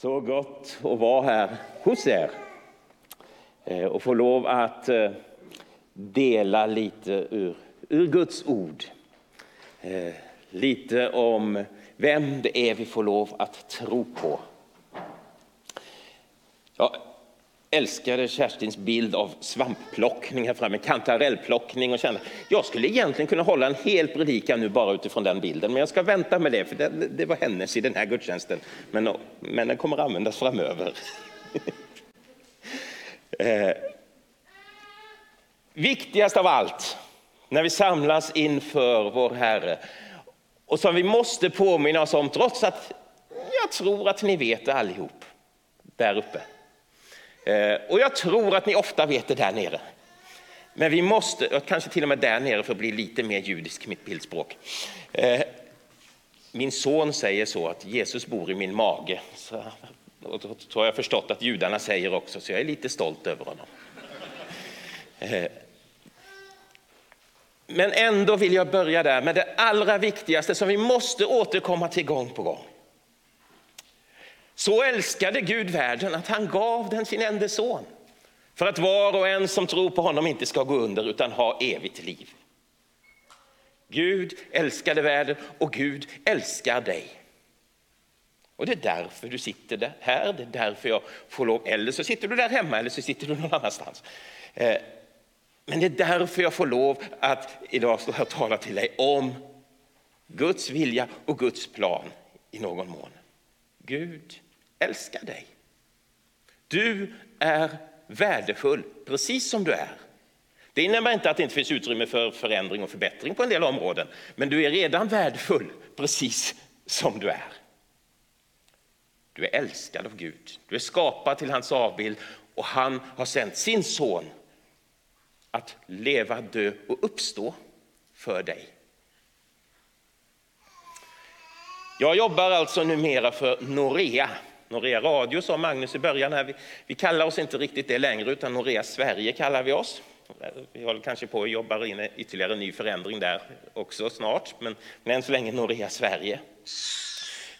Så gott att vara här hos er eh, och få lov att eh, dela lite ur, ur Guds ord. Eh, lite om vem det är vi får lov att tro på. Ja, älskade Kerstins bild av svampplockning här framme, kantarellplockning och kände jag skulle egentligen kunna hålla en hel predikan nu bara utifrån den bilden, men jag ska vänta med det för det, det var hennes i den här gudstjänsten. Men, men den kommer användas framöver. eh, viktigast av allt när vi samlas inför vår Herre och som vi måste påminna oss om trots att jag tror att ni vet det allihop där uppe Eh, och jag tror att ni ofta vet det där nere. Men vi måste, kanske till och med där nere för att bli lite mer judisk, mitt bildspråk. Eh, min son säger så att Jesus bor i min mage. Så, och så har jag förstått att judarna säger också, så jag är lite stolt över honom. Eh, men ändå vill jag börja där med det allra viktigaste som vi måste återkomma till gång på gång. Så älskade Gud världen att han gav den sin enda son för att var och en som tror på honom inte ska gå under utan ha evigt liv. Gud älskade världen och Gud älskar dig. Och det är därför du sitter här, det är därför jag får lov, eller så sitter du där hemma eller så sitter du någon annanstans. Eh, men det är därför jag får lov att idag stå här och tala till dig om Guds vilja och Guds plan i någon mån. Gud älskar dig. Du är värdefull precis som du är. Det innebär inte att det inte finns utrymme för förändring och förbättring på en del områden, men du är redan värdefull precis som du är. Du är älskad av Gud, du är skapad till hans avbild och han har sänt sin son att leva, dö och uppstå för dig. Jag jobbar alltså numera för Norea, Norea Radio sa Magnus i början. Här. Vi, vi kallar oss inte riktigt det längre, utan Norea Sverige kallar vi oss. Vi håller kanske på att jobba in ytterligare en ny förändring där också snart, men, men än så länge Norea Sverige.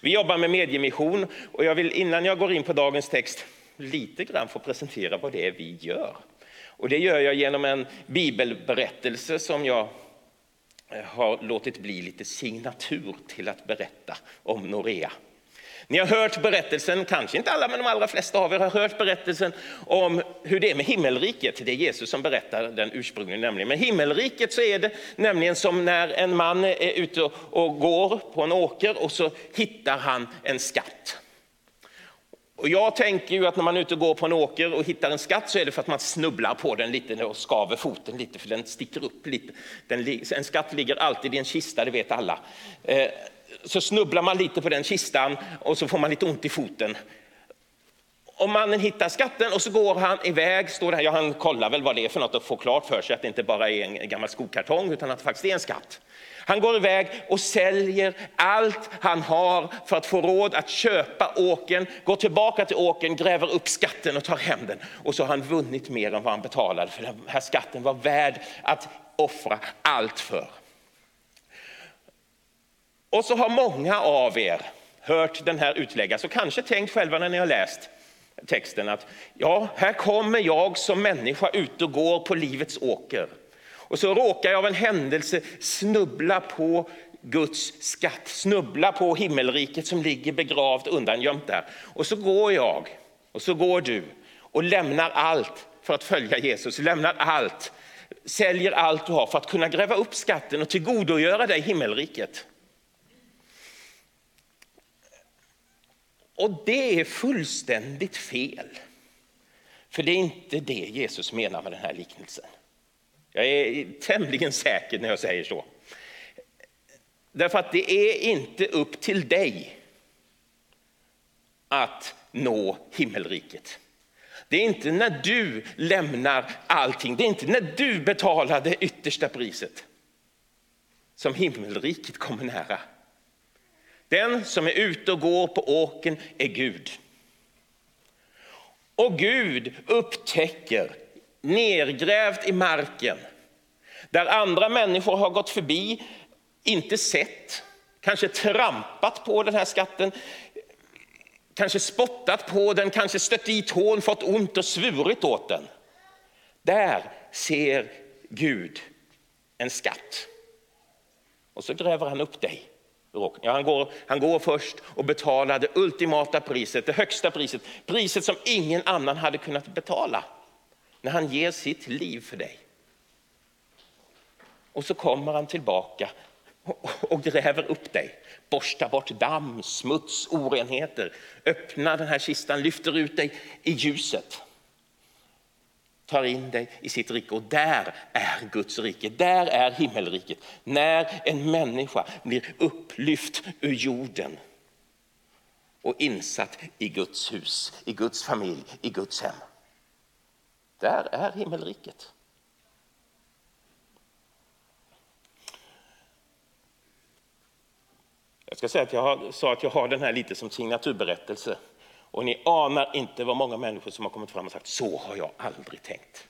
Vi jobbar med mediemission och jag vill innan jag går in på dagens text lite grann få presentera vad det är vi gör. Och det gör jag genom en bibelberättelse som jag eh, har låtit bli lite signatur till att berätta om Norea. Ni har hört berättelsen, kanske inte alla, men de allra flesta av er har hört berättelsen om hur det är med himmelriket. Det är Jesus som berättar den ursprungligen. Nämligen. Men himmelriket så är det nämligen som när en man är ute och går på en åker och så hittar han en skatt. Och jag tänker ju att när man är ute och går på en åker och hittar en skatt så är det för att man snubblar på den lite och skaver foten lite för den sticker upp lite. Den, en skatt ligger alltid i en kista, det vet alla. Eh, så snubblar man lite på den kistan och så får man lite ont i foten. Och mannen hittar skatten och så går han iväg, står där, ja, han kollar väl vad det är för något och får klart för sig att det inte bara är en gammal skokartong utan att det faktiskt är en skatt. Han går iväg och säljer allt han har för att få råd att köpa åken, går tillbaka till åken, gräver upp skatten och tar hem den. Och så har han vunnit mer än vad han betalade för den här skatten var värd att offra allt för. Och så har många av er hört den här utläggas och kanske tänkt själva när ni har läst texten att ja, här kommer jag som människa ut och går på livets åker. Och så råkar jag av en händelse snubbla på Guds skatt, snubbla på himmelriket som ligger begravt undangömt där. Och så går jag, och så går du, och lämnar allt för att följa Jesus, lämnar allt, säljer allt du har för att kunna gräva upp skatten och tillgodogöra dig himmelriket. Och det är fullständigt fel. För det är inte det Jesus menar med den här liknelsen. Jag är tämligen säker när jag säger så. Därför att det är inte upp till dig att nå himmelriket. Det är inte när du lämnar allting, det är inte när du betalar det yttersta priset som himmelriket kommer nära. Den som är ute och går på åken är Gud. Och Gud upptäcker nergrävt i marken där andra människor har gått förbi, inte sett, kanske trampat på den här skatten, kanske spottat på den, kanske stött i tån, fått ont och svurit åt den. Där ser Gud en skatt. Och så gräver han upp dig. Ja, han, går, han går först och betalar det ultimata priset, det högsta priset, priset som ingen annan hade kunnat betala. När han ger sitt liv för dig. Och så kommer han tillbaka och gräver upp dig, borstar bort damm, smuts, orenheter, öppnar den här kistan, lyfter ut dig i ljuset tar in dig i sitt rike och där är Guds rike, där är himmelriket. När en människa blir upplyft ur jorden och insatt i Guds hus, i Guds familj, i Guds hem. Där är himmelriket. Jag ska säga att jag har, sa att jag har den här lite som signaturberättelse. Och ni anar inte vad många människor som har kommit fram och sagt så har jag aldrig tänkt.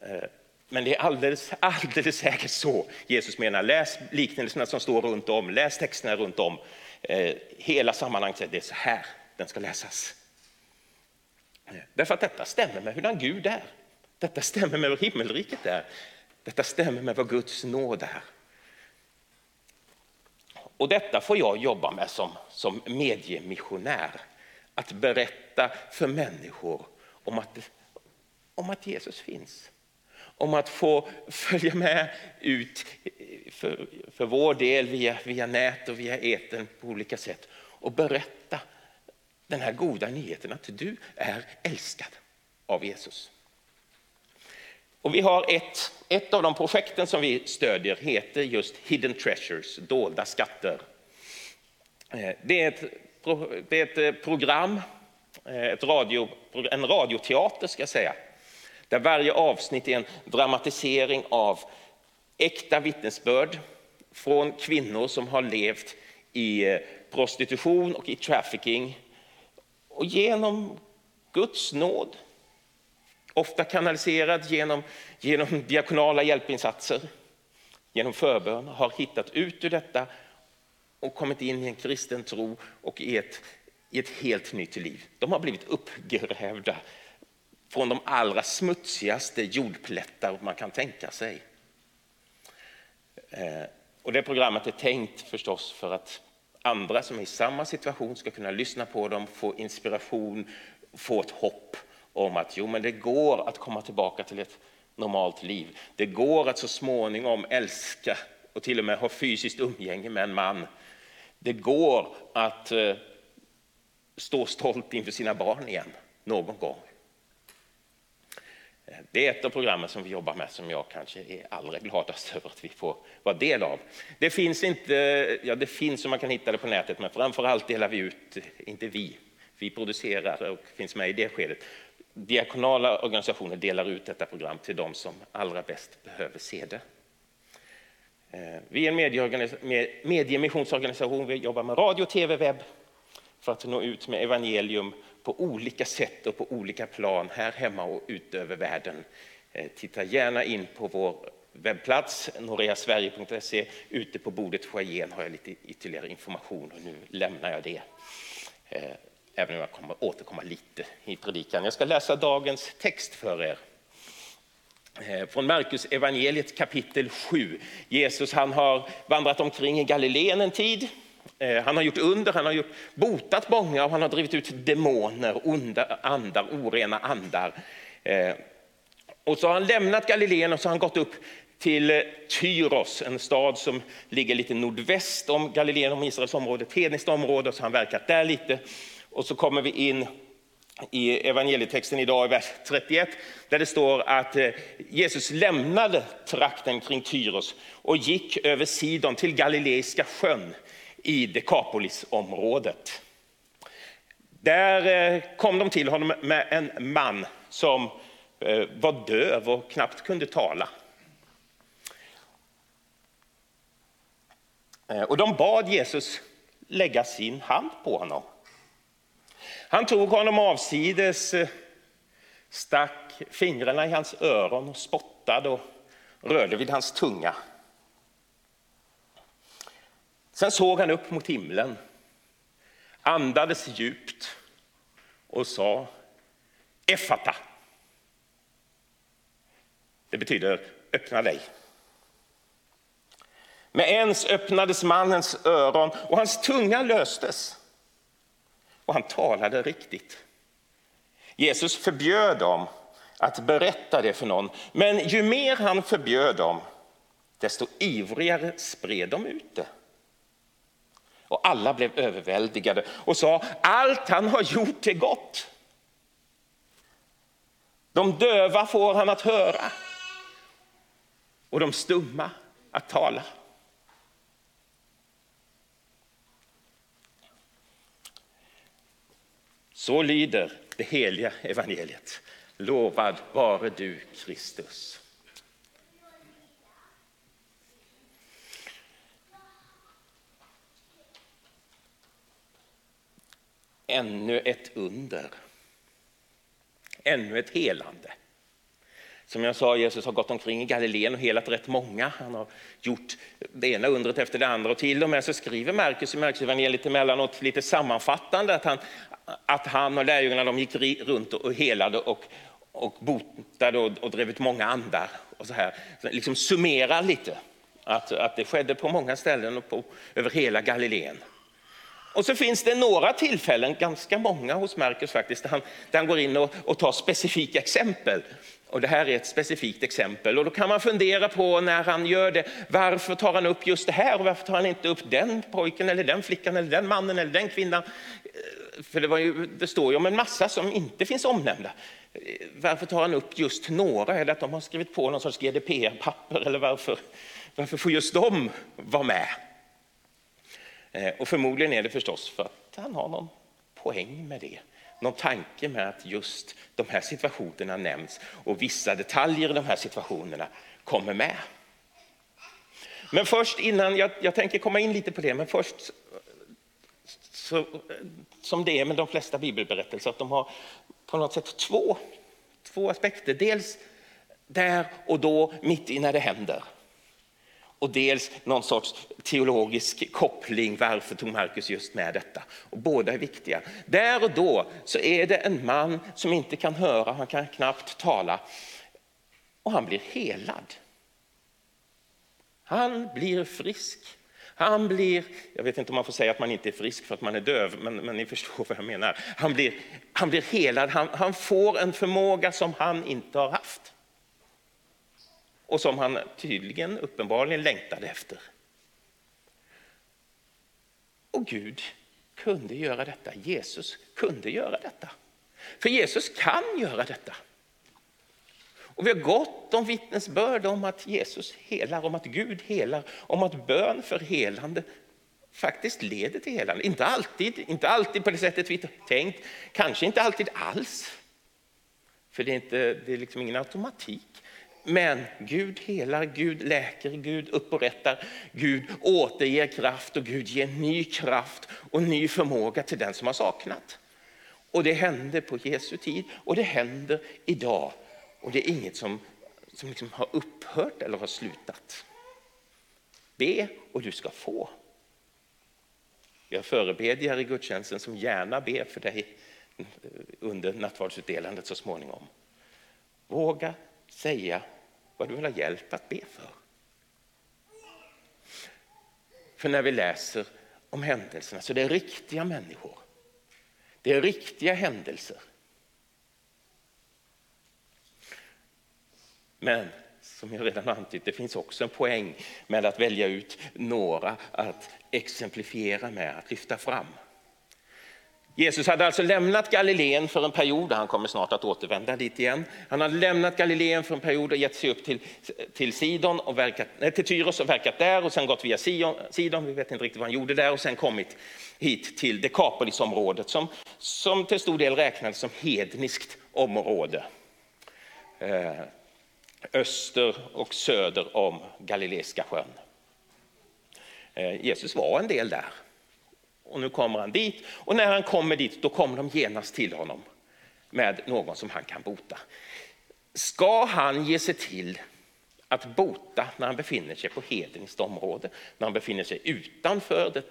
Eh, men det är alldeles, alldeles säkert så Jesus menar. Läs liknelserna som står runt om, läs texterna runt om. Eh, hela sammanhanget, det är så här den ska läsas. Eh, därför att detta stämmer med hurdan Gud är. Detta stämmer med hur himmelriket är. Detta stämmer med vad Guds nåd är. Och detta får jag jobba med som, som mediemissionär. Att berätta för människor om att, om att Jesus finns. Om att få följa med ut för, för vår del via, via nät och via eten på olika sätt och berätta den här goda nyheten att du är älskad av Jesus. Och vi har ett, ett av de projekten som vi stödjer heter just Hidden Treasures, dolda skatter. Eh, det är ett, det är ett eh, program, eh, ett radio, en radioteater ska jag säga, där varje avsnitt är en dramatisering av äkta vittnesbörd från kvinnor som har levt i eh, prostitution och i trafficking. Och genom Guds nåd ofta kanaliserad genom, genom diakonala hjälpinsatser, genom förbön, har hittat ut ur detta och kommit in i en kristen tro och i ett, i ett helt nytt liv. De har blivit uppgrävda från de allra smutsigaste jordplättar man kan tänka sig. Eh, och det programmet är tänkt förstås för att andra som är i samma situation ska kunna lyssna på dem, få inspiration, få ett hopp om att jo, men det går att komma tillbaka till ett normalt liv. Det går att så småningom älska och till och med ha fysiskt umgänge med en man. Det går att eh, stå stolt inför sina barn igen någon gång. Eh, det är ett av programmen som vi jobbar med som jag kanske är allra gladast över att vi får vara del av. Det finns inte, ja det finns som man kan hitta det på nätet, men framför allt delar vi ut, eh, inte vi, vi producerar och finns med i det skedet, diakonala organisationer delar ut detta program till de som allra bäst behöver se det. Eh, vi är en mediemissionsorganisation, vi jobbar med radio, tv, webb för att nå ut med evangelium på olika sätt och på olika plan här hemma och ut över världen. Eh, titta gärna in på vår webbplats, noreasverige.se. Ute på bordet i foajén har jag lite ytterligare information och nu lämnar jag det. Eh, även om jag kommer återkomma lite i predikan. Jag ska läsa dagens text för er. Eh, från Markus evangeliet kapitel 7. Jesus han har vandrat omkring i Galileen en tid. Eh, han har gjort under, han har gjort, botat många och han har drivit ut demoner, onda andar, orena andar. Eh, och så har han lämnat Galileen och så har han gått upp till Tyros, en stad som ligger lite nordväst om Galileen, om Israels område, ett hedniskt område, så har han verkat där lite. Och så kommer vi in i evangelietexten idag i vers 31 där det står att eh, Jesus lämnade trakten kring Tyros och gick över Sidon till Galileiska sjön i Dekapolisområdet. Där eh, kom de till honom med en man som eh, var döv och knappt kunde tala. Och de bad Jesus lägga sin hand på honom. Han tog honom avsides, eh, stack fingrarna i hans öron och spottade och rörde vid hans tunga. Sen såg han upp mot himlen, andades djupt och sa Effata. Det betyder öppna dig. Med ens öppnades mannens öron och hans tunga löstes och han talade riktigt. Jesus förbjöd dem att berätta det för någon, men ju mer han förbjöd dem, desto ivrigare spred de ut det. Och alla blev överväldigade och sa, allt han har gjort är gott. De döva får han att höra och de stumma att tala. Så lyder det heliga evangeliet. Lovad vare du, Kristus. Ännu ett under. Ännu ett helande. Som jag sa, Jesus har gått omkring i Galileen och helat rätt många. Han har gjort det ena undret efter det andra och till och med så skriver Markus i Markus evangeliet emellanåt lite sammanfattande att han, att han och lärjungarna de gick runt och helade och, och botade och, och drev ut många andar. Och så här. Så liksom summerar lite att, att det skedde på många ställen och på, över hela Galileen. Och så finns det några tillfällen, ganska många hos Markus faktiskt, där han, där han går in och, och tar specifika exempel. Och det här är ett specifikt exempel och då kan man fundera på när han gör det, varför tar han upp just det här och varför tar han inte upp den pojken eller den flickan eller den mannen eller den kvinnan? För det, ju, det står ju om en massa som inte finns omnämnda. Varför tar han upp just några? Är det att de har skrivit på någon sorts GDPR-papper eller varför, varför får just de vara med? Eh, och förmodligen är det förstås för att han har någon poäng med det. Någon tanke med att just de här situationerna nämns och vissa detaljer i de här situationerna kommer med. Men först innan, jag, jag tänker komma in lite på det, men först så, som det är med de flesta bibelberättelser, att de har på något sätt två, två aspekter. Dels där och då, mitt i när det händer. Och dels någon sorts teologisk koppling, varför tog Markus just med detta? Och båda är viktiga. Där och då så är det en man som inte kan höra, han kan knappt tala. Och han blir helad. Han blir frisk. Han blir, jag vet inte om man får säga att man inte är frisk för att man är döv, men, men ni förstår vad jag menar. Han blir, han blir helad, han, han får en förmåga som han inte har haft. Och som han tydligen, uppenbarligen längtade efter. Och Gud kunde göra detta, Jesus kunde göra detta. För Jesus kan göra detta. Och vi har gott om vittnesbörd om att Jesus helar, om att Gud helar, om att bön för helande faktiskt leder till helande. Inte alltid, inte alltid på det sättet vi tänkt, kanske inte alltid alls. För det är, inte, det är liksom ingen automatik. Men Gud helar, Gud läker, Gud upprättar, Gud återger kraft och Gud ger ny kraft och ny förmåga till den som har saknat. Och det hände på Jesu tid och det händer idag och det är inget som, som liksom har upphört eller har slutat. Be och du ska få. Jag förebedjar i gudstjänsten som gärna ber för dig under nattvardsutdelandet så småningom. Våga säga vad du vill ha hjälp att be för. För när vi läser om händelserna så det är riktiga människor. Det är riktiga händelser. Men som jag redan antytt, det finns också en poäng med att välja ut några att exemplifiera med, att lyfta fram. Jesus hade alltså lämnat Galileen för en period, han kommer snart att återvända dit igen. Han hade lämnat Galileen för en period och gett sig upp till, till, Sidon och verkat, nej, till Tyros och verkat där och sen gått via Sidon, Sidon, vi vet inte riktigt vad han gjorde där och sen kommit hit till Dekapolisområdet som, som till stor del räknades som hedniskt område. Eh, öster och söder om Galileiska sjön. Eh, Jesus var en del där. Och nu kommer han dit. Och när han kommer dit, då kommer de genast till honom med någon som han kan bota. Ska han ge sig till att bota när han befinner sig på hedniskt område, när han befinner sig utanför det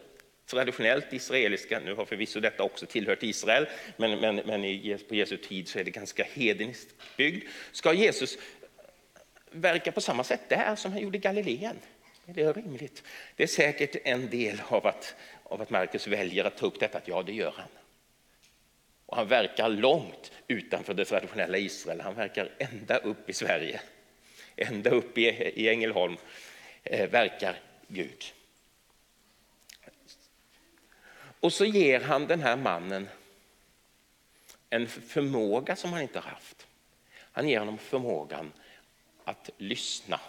traditionellt israeliska, nu har förvisso detta också tillhört Israel, men, men, men på Jesu tid så är det ganska hedniskt byggd. Ska Jesus verka på samma sätt där som han gjorde i Galileen? Är det rimligt? Det är säkert en del av att, av att Markus väljer att ta upp detta, att ja, det gör han. Och han verkar långt utanför det traditionella Israel. Han verkar ända upp i Sverige, ända upp i, i Ängelholm eh, verkar Gud. Och så ger han den här mannen en förmåga som han inte har haft. Han ger honom förmågan att lyssna,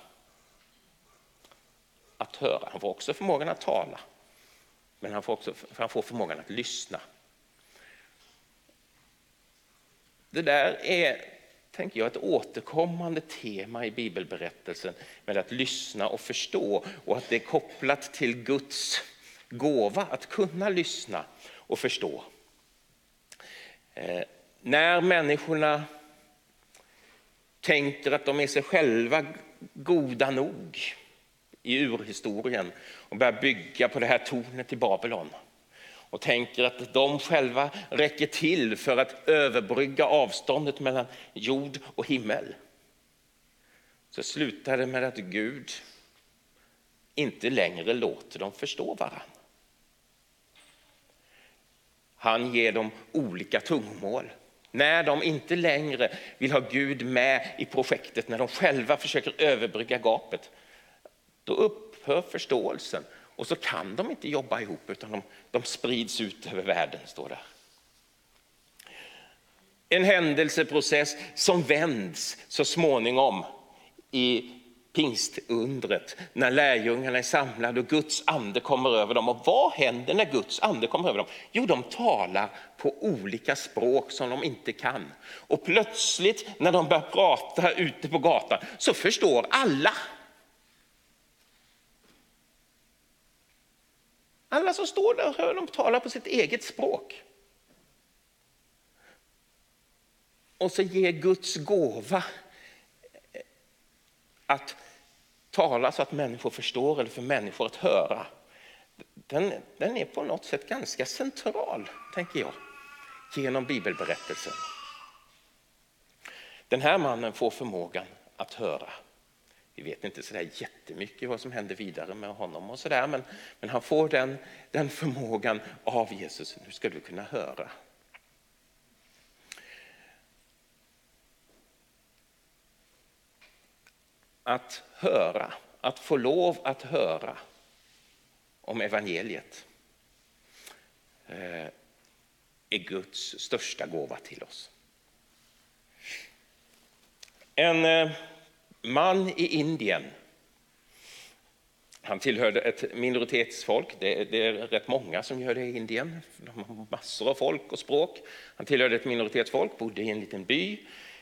att höra. Han får också förmågan att tala, men han får också han får förmågan att lyssna. Det där är, tänker jag, ett återkommande tema i bibelberättelsen med att lyssna och förstå och att det är kopplat till Guds gåva att kunna lyssna och förstå. Eh, när människorna tänker att de är sig själva goda nog i urhistorien och börjar bygga på det här tornet i Babylon och tänker att de själva räcker till för att överbrygga avståndet mellan jord och himmel. Så slutar det med att Gud inte längre låter dem förstå varandra. Han ger dem olika tungomål. När de inte längre vill ha Gud med i projektet, när de själva försöker överbrygga gapet, då upphör förståelsen och så kan de inte jobba ihop utan de, de sprids ut över världen, står det. En händelseprocess som vänds så småningom i pingstundret när lärjungarna är samlade och Guds ande kommer över dem. Och vad händer när Guds ande kommer över dem? Jo, de talar på olika språk som de inte kan. Och plötsligt när de börjar prata ute på gatan så förstår alla. Alla som står där hör dem tala på sitt eget språk. Och så ger Guds gåva att tala så att människor förstår eller för människor att höra. Den, den är på något sätt ganska central, tänker jag, genom bibelberättelsen. Den här mannen får förmågan att höra. Vi vet inte så där jättemycket vad som händer vidare med honom och sådär, men, men han får den, den förmågan av Jesus. Nu ska du kunna höra. att höra, att få lov att höra om evangeliet eh, är Guds största gåva till oss. En eh, man i Indien, han tillhörde ett minoritetsfolk, det är, det är rätt många som gör det i Indien, de har massor av folk och språk. Han tillhörde ett minoritetsfolk, bodde i en liten by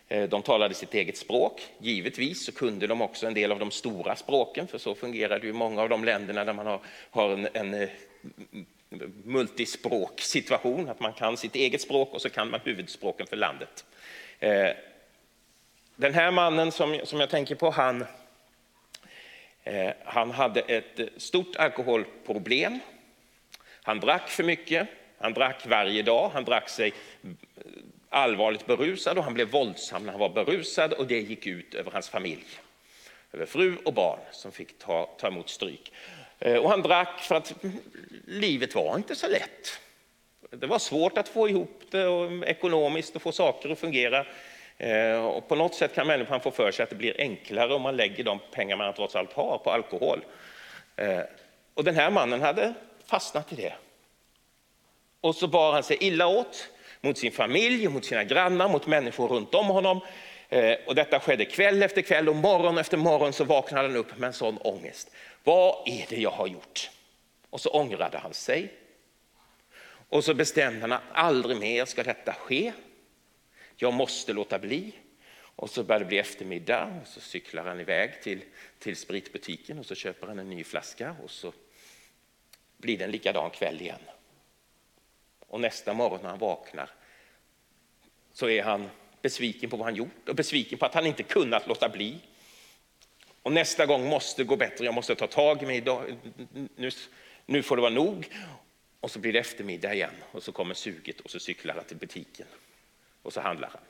eh, de talade sitt eget språk. Givetvis så kunde de också en del av de stora språken, för så fungerar det i många av de länderna där man har, har en, en eh, multispråksituation, att man kan sitt eget språk och så kan man huvudspråken för landet. Eh, den här mannen som, som jag tänker på, han, eh, han hade ett stort alkoholproblem. Han drack för mycket, han drack varje dag, han drack sig eh, allvarligt berusad och han blev våldsam när han var berusad och det gick ut över hans familj. Över fru och barn som fick ta, ta emot stryk. Eh, och han drack för att livet var inte så lätt. Det var svårt att få ihop det och ekonomiskt och få saker att fungera. Eh, och på något sätt kan människan få för sig att det blir enklare om man lägger de pengar man trots allt har på alkohol. Eh, och den här mannen hade fastnat i det Och så bar han sig illa åt mot sin familj, mot sina grannar, mot människor runt om honom. Eh, och detta skedde kväll efter kväll och morgon efter morgon så vaknade han upp med en sån ångest. Vad är det jag har gjort? Och så ångrade han sig. Och så bestämde han att aldrig mer ska detta ske. Jag måste låta bli. Och så börjar det bli eftermiddag och så cyklar han iväg till, till spritbutiken och så köper han en ny flaska och så blir det en likadan kväll igen. Och nästa morgon när han vaknar så är han besviken på vad han gjort och besviken på att han inte kunnat låta bli. Och nästa gång måste gå bättre, jag måste ta tag i mig idag. Nu, nu får det vara nog. Och så blir det eftermiddag igen och så kommer suget och så cyklar han till butiken och så handlar han.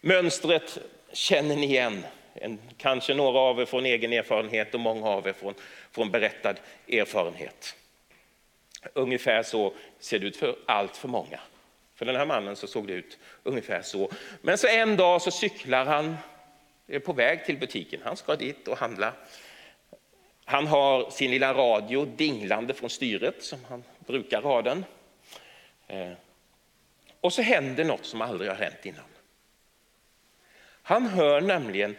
Mönstret känner ni igen. En, kanske några av er från egen erfarenhet och många av er från, från berättad erfarenhet. Ungefär så ser det ut för allt för många. För den här mannen så såg det ut ungefär så. Men så en dag så cyklar han är på väg till butiken. Han ska dit och handla. Han har sin lilla radio dinglande från styret som han brukar ha den. Eh, och så händer något som aldrig har hänt innan. Han hör nämligen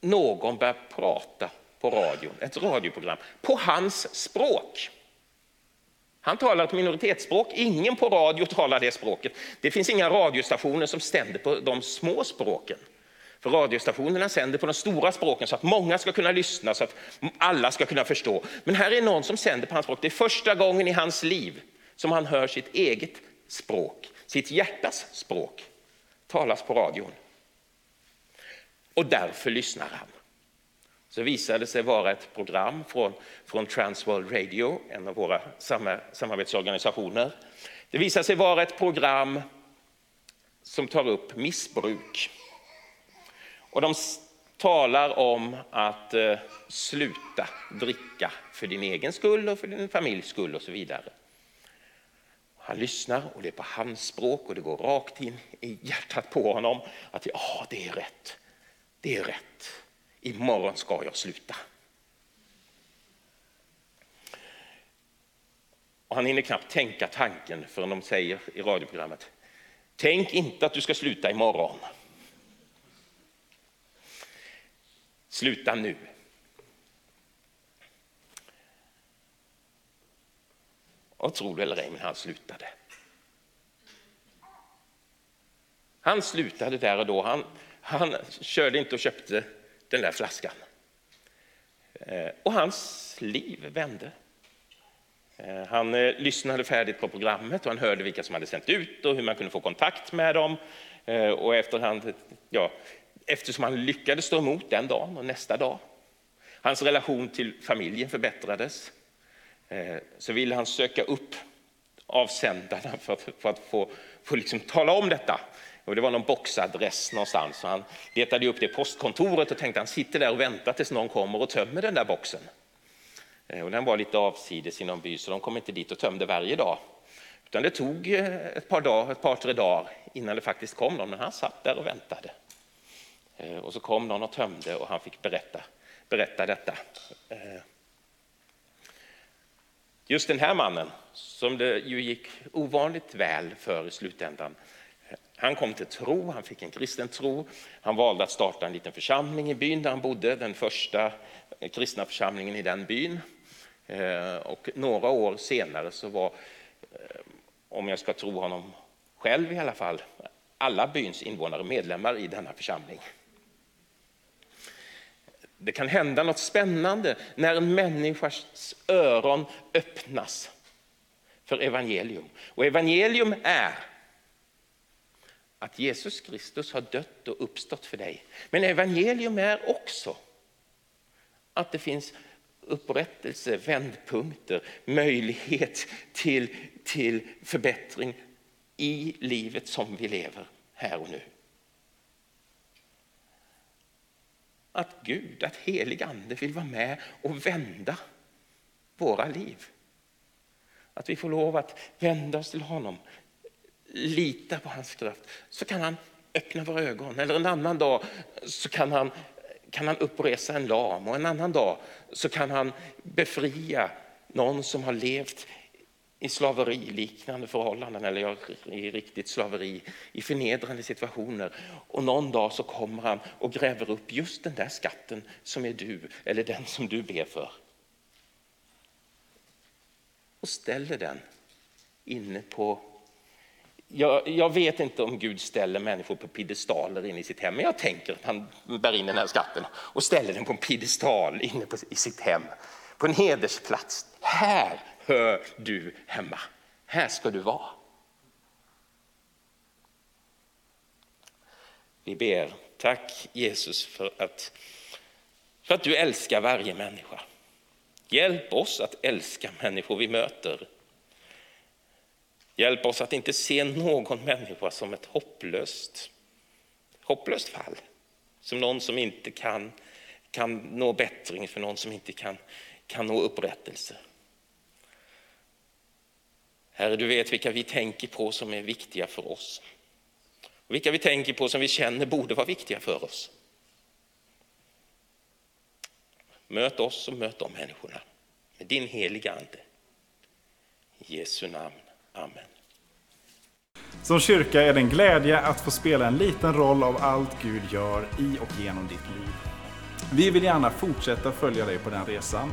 någon börja prata på radion, ett radioprogram, på hans språk. Han talar ett minoritetsspråk, ingen på radio talar det språket. Det finns inga radiostationer som sänder på de små språken. För radiostationerna sänder på de stora språken så att många ska kunna lyssna, så att alla ska kunna förstå. Men här är någon som sänder på hans språk. Det är första gången i hans liv som han hör sitt eget språk, sitt hjärtas språk, talas på radion. Och därför lyssnar han. Så visade det sig vara ett program från, från Transworld Radio, en av våra samarbetsorganisationer. Det visade sig vara ett program som tar upp missbruk. Och de talar om att eh, sluta dricka för din egen skull och för din familjs skull och så vidare. Han lyssnar och det är på hans språk och det går rakt in i hjärtat på honom att ja, det är rätt. Det är rätt. Imorgon ska jag sluta. Och han hinner knappt tänka tanken förrän de säger i radioprogrammet Tänk inte att du ska sluta imorgon. Sluta nu. Och tro det eller ej, men han slutade. Han slutade där och då. Han, han körde inte och köpte den där flaskan. Eh, och hans liv vände. Eh, han eh, lyssnade färdigt på programmet och han hörde vilka som hade sänt ut och hur man kunde få kontakt med dem. Och efterhand, ja, eftersom han lyckades stå emot den dagen och nästa dag, hans relation till familjen förbättrades, Eh, så ville han söka upp avsändarna för att, för att få, få liksom tala om detta. Och det var någon boxadress någonstans. Så han letade upp det postkontoret och tänkte han sitter där och väntar tills någon kommer och tömmer den där boxen. Eh, och den var lite avsides i någon by så de kom inte dit och tömde varje dag. Utan det tog eh, ett par, dag, ett par tre dagar innan det faktiskt kom någon, men han satt där och väntade. Och så kom någon och tömde och han fick berätta, berätta detta. Just den här mannen, som det ju gick ovanligt väl för i slutändan, han kom till tro, han fick en kristen tro. Han valde att starta en liten församling i byn där han bodde, den första kristna församlingen i den byn. Eh, och några år senare så var, eh, om jag ska tro honom själv i alla fall, alla byns invånare medlemmar i denna församling. Det kan hända något spännande när en människas öron öppnas för evangelium. Och evangelium är att Jesus Kristus har dött och uppstått för dig. Men evangelium är också att det finns upprättelse, vändpunkter, möjlighet till, till förbättring i livet som vi lever här och nu. Att Gud, att helig ande vill vara med och vända våra liv. Att vi får lov att vända oss till honom, lita på hans kraft, så kan han öppna våra ögon. Eller en annan dag så kan han, kan han uppresa en lam och en annan dag så kan han befria någon som har levt i slaveriliknande förhållanden eller i riktigt slaveri, i förnedrande situationer. Och någon dag så kommer han och gräver upp just den där skatten som är du eller den som du ber för. Och ställer den inne på jag, jag, vet inte om Gud ställer människor på piedestaler inne i sitt hem, men jag tänker att han bär in den här skatten och ställer den på en piedestal inne på, i sitt hem, på en hedersplats. Här hör du hemma. Här ska du vara. Vi ber, tack Jesus för att, för att du älskar varje människa. Hjälp oss att älska människor vi möter. Hjälp oss att inte se någon människa som ett hopplöst, hopplöst fall. Som någon som inte kan, kan nå bättring, för någon som inte kan, kan nå upprättelse. Herre, du vet vilka vi tänker på som är viktiga för oss. Och vilka vi tänker på som vi känner borde vara viktiga för oss. Möt oss och möt de människorna med din heliga Ande. I Jesu namn. Amen. Som kyrka är det en glädje att få spela en liten roll av allt Gud gör i och genom ditt liv. Vi vill gärna fortsätta följa dig på den resan